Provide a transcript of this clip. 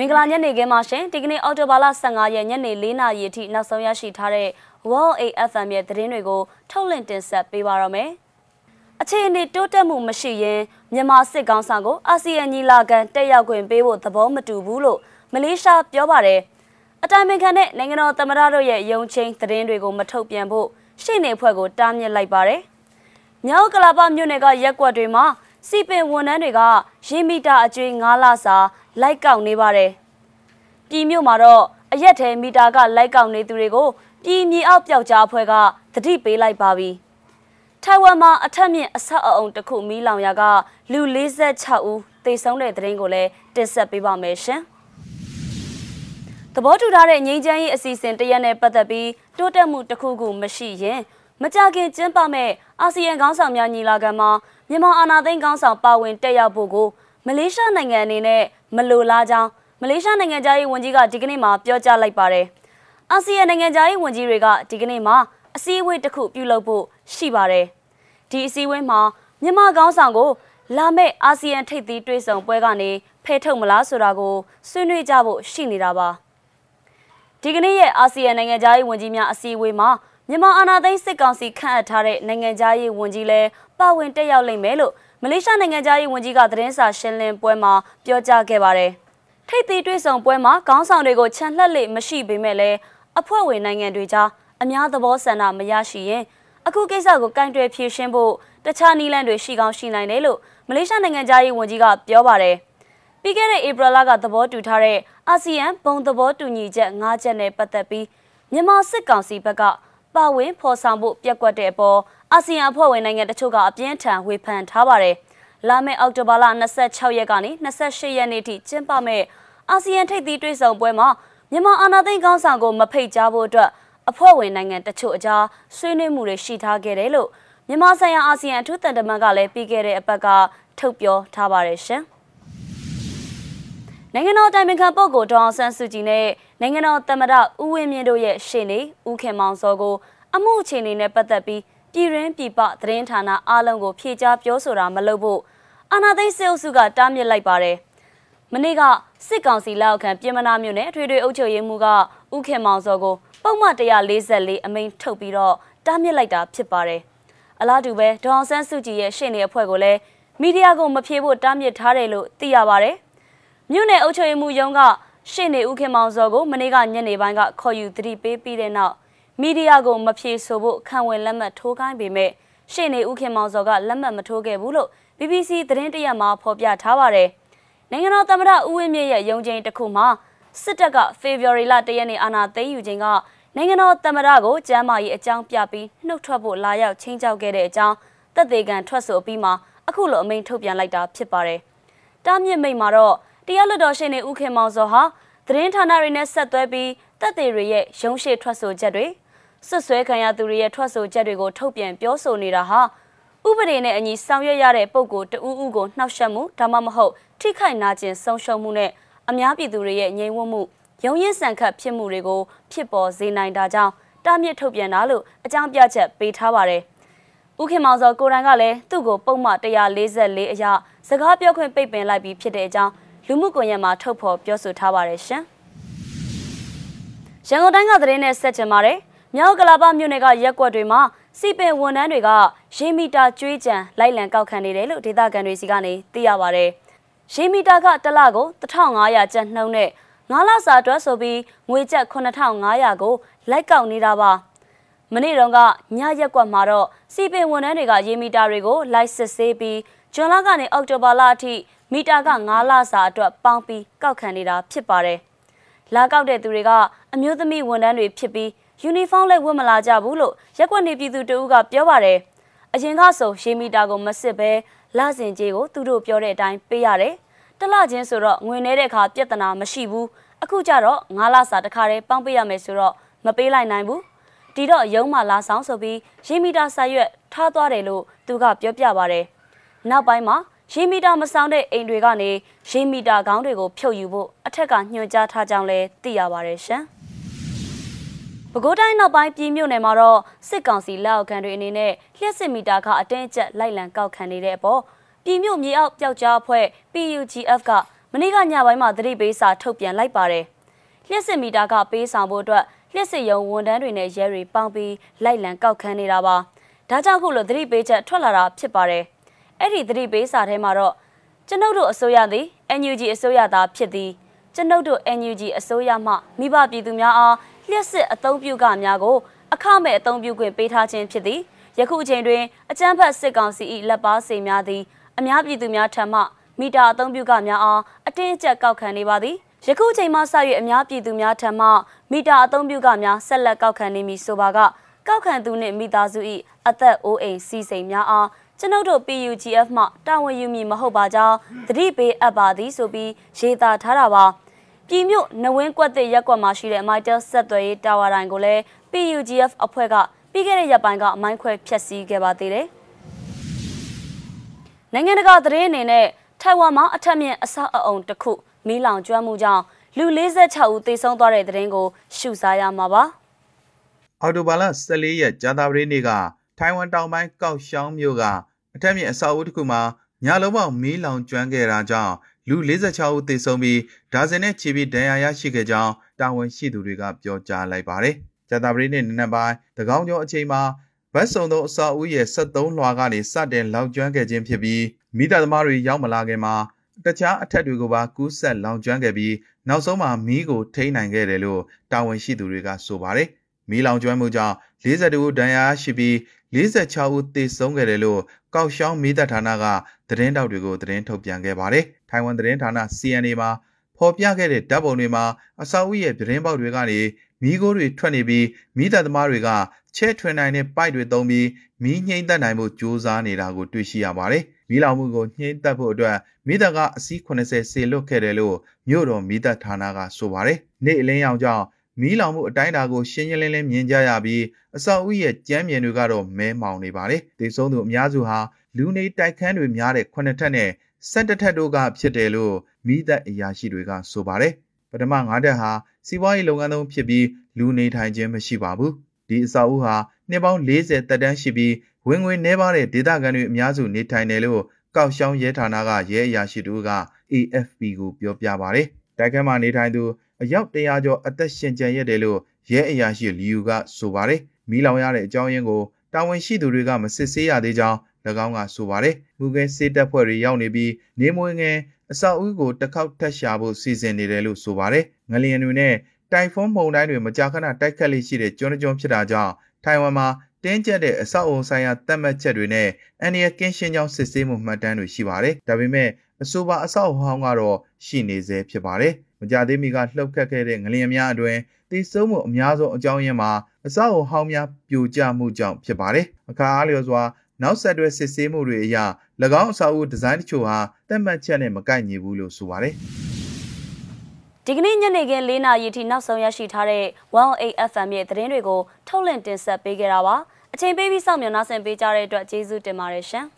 မင်္ဂလာညနေခင်းပါရှင်ဒီကနေ့အော်တိုဘာလ15ရက်ညနေ4နာရီအထိနောက်ဆုံးရရှိထားတဲ့ World AFM ရဲ့သတင်းတွေကိုထုတ်လင်းတင်ဆက်ပေးပါရမယ်အခြေအနေတိုးတက်မှုမရှိရင်မြန်မာစစ်ကောင်ဆောင်ကိုအာဆီယံညီလာခံတက်ရောက်ခွင့်ပေးဖို့သဘောမတူဘူးလို့မလေးရှားပြောပါတယ်အတိုင်ပင်ခံနဲ့နိုင်ငံတော်သမ္မတတို့ရဲ့ယုံချင်းသတင်းတွေကိုမထုတ်ပြန်ဖို့ရှေ့နေဖွဲ့ကိုတားမြစ်လိုက်ပါတယ်မြောက်ကလာပမြို့နယ်ကရက်ကွက်တွေမှာ စီပင်ဝန်ထမ်းတွေကရေမီတာအကျွေး9လစာလိုက်ကောက်နေပါတယ်။ပြည်မြို့မှာတော့အရက်ထဲမီတာကလိုက်ကောက်နေသူတွေကိုပြည်မြေအောက်ပျောက်ကြားအဖွဲ့ကတတိပေးလိုက်ပါပြီ။ထိုင်ဝမ်မှာအထက်မြင့်အဆောက်အအုံတစ်ခုမီးလောင်ရာကလူ46ဦးသေဆုံးတဲ့တဲ့ရင်ကိုလည်းတင်ဆက်ပေးပါမယ်ရှင်။သဘောတူထားတဲ့ငြိမ်းချမ်းရေးအစီအစဉ်တရက်နဲ့ပတ်သက်ပြီးတိုးတက်မှုတစ်ခုခုမရှိရင်မကြခင်ကျင်းပမဲ့အာဆီယံခေါင်းဆောင်များညီလာခံမှာ မြန်မာအာဏာသိမ်းခေါင်းဆောင်ပါဝင်တက်ရောက်ဖို့ကိုမလေးရှားနိုင်ငံအနေနဲ့မလိုလားကြောင်းမလေးရှားနိုင်ငံသားရေးဝန်ကြီးကဒီကနေ့မှပြောကြားလိုက်ပါတယ်။အာဆီယံနိုင်ငံသားရေးဝန်ကြီးတွေကဒီကနေ့မှအစည်းအဝေးတစ်ခုပြုလုပ်ဖို့ရှိပါတယ်။ဒီအစည်းအဝေးမှာမြန်မာခေါင်းဆောင်ကိုလာမယ့်အာဆီယံထိပ်သီးတွေ့ဆုံပွဲကနေဖယ်ထုတ်မလားဆိုတာကိုဆွေးနွေးကြဖို့ရှိနေတာပါ။ဒီကနေ့ရဲ့အာဆီယံနိုင်ငံသားရေးဝန်ကြီးများအစည်းအဝေးမှာ မြန်မာအာဏာသိမ်းစစ်ကောင်စီခန့်အပ်ထားတဲ့နိုင်ငံသားရေးဝန်ကြီးလည်းပါဝင်တက်ရောက်လိမ့်မယ်လို့မလေးရှားနိုင်ငံသားရေးဝန်ကြီးကသတင်းစာရှင်းလင်းပွဲမှာပြောကြားခဲ့ပါတယ်။ထိပ်သီးတွေ့ဆုံပွဲမှာခေါင်းဆောင်တွေကိုခြံလှက်လေမရှိပေမဲ့လည်းအဖွဲ့ဝင်နိုင်ငံတွေကြားအများသဘောဆန္ဒမရရှိရင်အခုကိစ္စကိုကန့်တွယ်ဖြေရှင်းဖို့တခြားနည်းလမ်းတွေရှိကောင်းရှိနိုင်တယ်လို့မလေးရှားနိုင်ငံသားရေးဝန်ကြီးကပြောပါတယ်။ပြီးခဲ့တဲ့ဧပြီလကသဘောတူထားတဲ့အာဆီယံဘုံသဘောတူညီချက်၅ချက်နဲ့ပတ်သက်ပြီးမြန်မာစစ်ကောင်စီဘက်က ပါဝင်ဖော်ဆောင်ဖို့ပြက်ကွက်တဲ့အပေါ်အာဆီယံအဖွဲ့ဝင်နိုင်ငံတချို့ကအပြင်းထန်ဝေဖန်ထားပါတယ်။လာမယ့်အောက်တိုဘာလ26ရက်ကနေ28ရက်နေ့ထိကျင်းပမယ့်အာဆီယံထိပ်သီးတွေ့ဆုံပွဲမှာမြန်မာအာဏာသိမ်းခေါင်းဆောင်ကိုမဖိတ်ကြားဖို့အတွက်အဖွဲ့ဝင်နိုင်ငံတချို့အကြားဆွေးနွေးမှုတွေရှိထားခဲ့တယ်လို့မြန်မာဆိုင်ရာအာဆီယံအထူးတန်တမန်ကလည်းပြီးခဲ့တဲ့အပတ်ကထုတ်ပြောထားပါတယ်ရှင်။ နိုင်ငံတော်တိုင်ပင်ခံပုဂ္ဂိုလ်ဒေါအောင်ဆန်းစုကြည်နဲ့နိုင်ငံတော်သမ္မတဦးဝင်းမြင့်တို့ရဲ့ရှေ့နေဦးခင်မောင်စောကို အမှုအခြေအနေနဲ့ပတ်သက်ပြီးပြည်ရင်းပြည်ပသတင်းဌာနအားလုံးကိုဖြေကြားပြောဆိုတာမလုပ်ဖို့အာနာသိန်းစစ်အုပ်စုကတားမြစ်လိုက်ပါတယ်။မနေ့ကစစ်ကောင်စီလက်အောက်ခံပြည်မနာမြို့နယ်ထွေထွေအုပ်ချုပ်ရေးမှူးကဦးခင်မောင်စောကိုပုံမှန်144အမိန့်ထုတ်ပြီးတော့တားမြစ်လိုက်တာဖြစ်ပါတယ်။အလားတူပဲဒေါအောင်ဆန်းစုကြည်ရဲ့ရှေ့နေအဖွဲ့ကိုလည်းမီဒီယာကိုမဖြေဖို့တားမြစ်ထားတယ်လို့သိရပါတယ်။ မြို့နယ်အုပ်ချုပ်ရေးမှူးရုံးကရှေ့နေဦးခင်မောင်စောကိုမနေ့ကညနေပိုင်းကခေါ်ယူသတိပေးပြီးတဲ့နောက်မီဒီယာကိုမဖြေဆိုဖို့ခံဝင်လက်မှတ်ထိုးခိုင်းပေမဲ့ရှေ့နေဦးခင်မောင်စောကလက်မှတ်မထိုးခဲ့ဘူးလို့ BBC သတင်းတရက်မှာဖော်ပြထားပါတယ်။နိုင်ငံတော်သမ္မတဦးဝင်းမြင့်ရဲ့ယုံကြည်တစ်ခုမှာစစ်တပ်ကဖေဖော်ဝါရီလတရက်နေ့အာဏာသိမ်းယူခြင်းကနိုင်ငံတော်သမ္မတကိုကျမ်းမာရေးအကြောင်းပြပြီးနှုတ်ထွက်ဖို့လာရောက်ချင်းကြောက်ခဲ့တဲ့အကြောင်းတပ်သေးကန်ထွက်ဆိုပြီးမှအခုလိုအမိန့်ထုတ်ပြန်လိုက်တာဖြစ်ပါတယ်။တားမြစ်မိတ်မှာတော့ တရားလွှတ်တော်ရှင်နေဦးခင်မောင်စောဟာသတင်းဌာနတွေနဲ့ဆက်သွဲပြီးတပ်သေးတွေရဲ့ရုံးရှိထွက်ဆိုချက်တွေဆွဆွဲခံရသူတွေရဲ့ထွက်ဆိုချက်တွေကိုထုတ်ပြန်ပြောဆိုနေတာဟာဥပဒေနဲ့အညီဆောင်ရွက်ရတဲ့ပုံကိုတဦးဦးကိုနှောက်ယှက်မှုဒါမှမဟုတ်ထိခိုက်နာကျင်ဆုံးရှုံးမှုနဲ့အများပြည်သူတွေရဲ့ငြိမ်ဝှက်မှုရုံရင်းဆန်ခတ်ဖြစ်မှုတွေကိုဖြစ်ပေါ်စေနိုင်တာကြောင့်တားမြစ်ထုတ်ပြန်တာလို့အကြောင်းပြချက်ပေးထားပါတယ်။ဦးခင်မောင်စောကိုရန်ကလည်းသူ့ကိုပုံမှန်144အရစကားပြောခွင့်ပိတ်ပင်လိုက်ပြီးဖြစ်တဲ့အကြောင်း လူမှုကွန်ရက်မှာထုတ်ဖော်ပြောဆိုထားပါတယ်ရှင်။ရန်ကုန်တိုင်းကသတင်းနဲ့ဆက်ချင်ပါတယ်။မြောက်ကလာပမြို့နယ်ကရက်ကွက်တွေမှာစီပင်ဝန်ထမ်းတွေကရေမီတာကျွေးကြံလိုက်လံကောက်ခံနေတယ်လို့ဒေသခံတွေစီကနေသိရပါတယ်။ရေမီတာကတစ်လကို1500ကျပ်နှုန်းနဲ့9လစာအတွက်ဆိုပြီးငွေကျပ်9500ကိုလိုက်ကောက်နေတာပါ။မနေ့တုန်းကညရက်ကွက်မှာတော့စီပင်ဝန်ထမ်းတွေကရေမီတာတွေကိုလိုက်စစ်ဆေးပြီးဇွန်လကနေအောက်တိုဘာလအထိ မီတာက9လစာအတွက်ပေါင်းပြီးကောက်ခံနေတာဖြစ်ပါတယ်။လာကောက်တဲ့သူတွေကအမျိုးသမီးဝန်ထမ်းတွေဖြစ်ပြီးယူနီဖောင်းလည်းဝတ်မလာကြဘူးလို့ရက်ွက်နေပြည်သူတဦးကပြောပါတယ်။အရင်ကဆိုရေမီတာကိုမစစ်ဘဲလစဉ်ကြီးကိုသူတို့ပြောတဲ့အတိုင်းပေးရတယ်။တလချင်းဆိုတော့ငွေနေတဲ့အခါပြဿနာမရှိဘူး။အခုကျတော့9လစာတစ်ခါတည်းပေါင်းပေးရမယ်ဆိုတော့မပေးလိုက်နိုင်ဘူး။ဒီတော့ရုံးမှလာဆောင်ဆိုပြီးရေမီတာစာရွက်ထားသွားတယ်လို့သူကပြောပြပါတယ်။နောက်ပိုင်းမှာ ရေမီတာမဆောင်တဲ့အိမ်တွေကနေရေမီတာခေါင်းတွေကိုဖြုတ်ယူဖို့အထက်ကညွှန်ကြားထားကြောင်းလည်းသိရပါတယ်ရှင်။ပဲခူးတိုင်းနောက်ပိုင်းပြည်မြို့နယ်မှာတော့စစ်ကောင်စီလက်အောက်ခံတွေအနေနဲ့လျှက်စစ်မီတာကအတင်းအကျပ်လိုက်လံကောက်ခံနေတဲ့အပေါ်ပြည်မြို့မြေအောက်ပျောက်ကြားအဖွဲ့ PUGF ကမနေ့ကညပိုင်းမှာသတိပေးစာထုတ်ပြန်လိုက်ပါတယ်လျှက်စစ်မီတာကပေးဆောင်ဖို့အတွက်လျှက်စစ်ရုံဝန်ထမ်းတွေနဲ့ရဲတွေပေါင်းပြီးလိုက်လံကောက်ခန်းနေတာပါဒါကြောင့်ခုလိုသတိပေးချက်ထွက်လာတာဖြစ်ပါတယ် အဲ့ဒီသတိပေးစာထဲမှာတော့ကျွန်ုပ်တို့အစိုးရသည် NUG အစိုးရသားဖြစ်သည်ကျွန်ုပ်တို့ NUG အစိုးရမှမိဘပြည်သူများအားလျှက်စစ်အသုံးပြုကများကိုအခမဲ့အသုံးပြုခွင့်ပေးထားခြင်းဖြစ်သည်ယခုအချိန်တွင်အကြမ်းဖက်စစ်ကောင်စီ၏လက်ပါစေများသည်အများပြည်သူများထံမှမီတာအသုံးပြုကများအားအတင်းအကျပ်ကောက်ခံနေပါသည်ယခုချိန်မှစ၍အများပြည်သူများထံမှမီတာအသုံးပြုကများဆက်လက်ကောက်ခံနေမည်ဆိုပါကကောက်ခံသူနှင့်မိသားစု၏အသက်အိုးအိမ်စီးစိမ်များအား ကျွန်ုပ်တို့ PUGF မှတာဝန်ယူမည်မဟုတ်ပါကြောင်းသတိပေးအပ်ပါသည်ဆိုပြီးရေးသားထားတာပါပြည်မြို့နဝင်းကွက်တဲ့ရက်ကွက်မှာရှိတဲ့ Mitel ဆက်သွယ်ရေးတာဝါတိုင်းကိုလည်း PUGF အဖွဲ့ကပြီးခဲ့တဲ့ရက်ပိုင်းကအမိုင်းခွဲဖျက်ဆီးခဲ့ပါသေးတယ်။နိုင်ငံတကာသတင်းအနေနဲ့ထိုင်ဝမ်မှာအထက်မြင့်အဆောက်အအုံတစ်ခုမီးလောင်ကျွမ်းမှုကြောင့်လူ46ဦးသေဆုံးသွားတဲ့သတင်းကိုရှုစားရမှာပါ။အော်တိုဘာလ14ရက်ကြာသပတေးနေ့က ထိုင်ဝမ်တောင်ပိုင်းကောက်ရှောင်းမြို့ကအထက်မြင့်အဆောက်အဦတစ်ခုမှာညလုံးပေါက်မီးလောင်ကျွမ်းခဲ့တာကြောင့်လူ46ဦးသေဆုံးပြီးဒါဇင်နဲ့ချီပြီးဒဏ်ရာရရှိခဲ့ကြောင်းတာဝန်ရှိသူတွေကပြောကြားလိုက်ပါတယ်။ကြာသပတေးနေ့နနက်ပိုင်းတကောင်းကျော်အချိန်မှာဘတ်စုံသောအဆောက်အဦရဲ့73လွှာကနေစတင်လောင်ကျွမ်းခဲ့ခြင်းဖြစ်ပြီးမိသားသမားတွေရောက်မလာခင်မှာတခြားအထက်တွေကိုပါကူးဆက်လောင်ကျွမ်းခဲ့ပြီးနောက်ဆုံးမှာမီးကိုထိန်းနိုင်ခဲ့တယ်လို့တာဝန်ရှိသူတွေကဆိုပါတယ်။မီးလောင်ကျွမ်းမှုကြောင့်42ဦးဒဏ်ရာရှိပြီး 46ဦးသေဆုံးခဲ့တယ်လို့ကောက်ရှောင်းမီးတပ်ဌာနကသတင်းတောက်တွေကိုသတင်းထုတ်ပြန်ခဲ့ပါတယ်။ထိုင်ဝမ်သတင်းဌာန CNA မှာဖော်ပြခဲ့တဲ့ဓာတ်ပုံတွေမှာအဆောက်အဦရဲ့ပြင်းပေါက်တွေကနေမီးခိုးတွေထွက်နေပြီးမီးတပ်သမားတွေကချဲ့ထွင်နိုင်တဲ့ပိုက်တွေသုံးပြီးမီးငိမ့်သက်နိုင်မှုစ조사နေတာကိုတွေ့ရှိရပါတယ်။မီးလောင်မှုကိုညှိသက်ဖို့အတွက်မီးတပ်ကအစီး80ဆေလွတ်ခဲ့တယ်လို့မြို့တော်မီးတပ်ဌာနကဆိုပါတယ်။နေ့အလင်းရောင်ကြောင့် မီးလောင်မှုအတိုင်းအတာကိုရှင်းရှင်းလင်းလင်းမြင်ကြရပြီးအဆောက်အဦရဲ့ကြမ်းမြင်တွေကတော့မဲမောင်နေပါတယ်။ဒေဆုံးသူအများစုဟာလူနေတိုက်ခန်းတွေများတဲ့ခုနှစ်ထပ်နဲ့၁၁ထပ်တို့ကဖြစ်တယ်လို့မိသက်အရာရှိတွေကဆိုပါတယ်။ပထမ၅ထပ်ဟာစီးပွားရေးလုပ်ငန်းသုံးဖြစ်ပြီးလူနေထိုင်ခြင်းမရှိပါဘူး။ဒီအဆောက်အဦဟာနှစ်ပေါင်း40တက်တန်းရှိပြီးဝင်ငွေနှဲပါတဲ့ဒေသခံတွေအများစုနေထိုင်တယ်လို့ကောက်ရှောင်းရဲဌာနကရဲအရာရှိတို့က AFP ကိုပြောပြပါတယ်။တိုက်ခန်းမှာနေထိုင်သူ အယောက်100ကျော်အသက်ရှင်ကျန်ရတယ်လို့ရဲအရာရှိလီယူကဆိုပါတယ်။မီးလောင်ရတဲ့အကြောင်းရင်းကိုတာဝန်ရှိသူတွေကမစစ်ဆေးရသေးကြောင်း၎င်းကဆိုပါတယ်။မူကဲစေးတပ်ဖွဲ့တွေရောက်နေပြီးနေမွေငယ်အဆောက်အဦကိုတစ်ခေါက်ထက်ရှာဖို့စီစဉ်နေတယ်လို့ဆိုပါတယ်။ငလျင်တွေနဲ့တိုင်ဖွန်းမုန်တိုင်းတွေမကြာခဏတိုက်ခတ်လေးရှိတဲ့ကျွန်းကျွန်းဖြစ်တာကြောင့်ထိုင်ဝမ်မှာတင်းကျပ်တဲ့အဆောက်အုံဆိုင်ရာသတ်မှတ်ချက်တွေနဲ့အန်ဒီယကင်းရှင်းကြောင်းစစ်ဆေးမှုမှတ်တမ်းတွေရှိပါတယ်။ဒါပေမဲ့အဆိုပါအဆောက်အဟောင်းကတော့ရှိနေသေးဖြစ်ပါတယ်။ မကြသေးမီကလှုပ်ခတ်ခဲ့တဲ့ငလျင်များအတွင်တိစုံမှုအများဆုံးအကြောင်းရင်းမှာအဆောက်အဟောင်းများပြိုကျမှုကြောင့်ဖြစ်ပါတယ်။အခါအားလျော်စွာနောက်ဆက်တွဲစစ်ဆေးမှုတွေအရ၎င်းအဆောက်အဦဒီဇိုင်းတချို့ဟာတက်မှတ်ချက်နဲ့မကိုက်ညီဘူးလို့ဆိုပါတယ်။ဒီကနေ့ညနေခင်း၄နာရီထိနောက်ဆုံးရရှိထားတဲ့ 108FM ရဲ့သတင်းတွေကိုထုတ်လင့်တင်ဆက်ပေးခဲ့တာပါ။အချိန်ပေးပြီးစောင့်မျှော်နှားဆင်ပေးကြတဲ့အတွက်ကျေးဇူးတင်ပါတယ်ရှင်။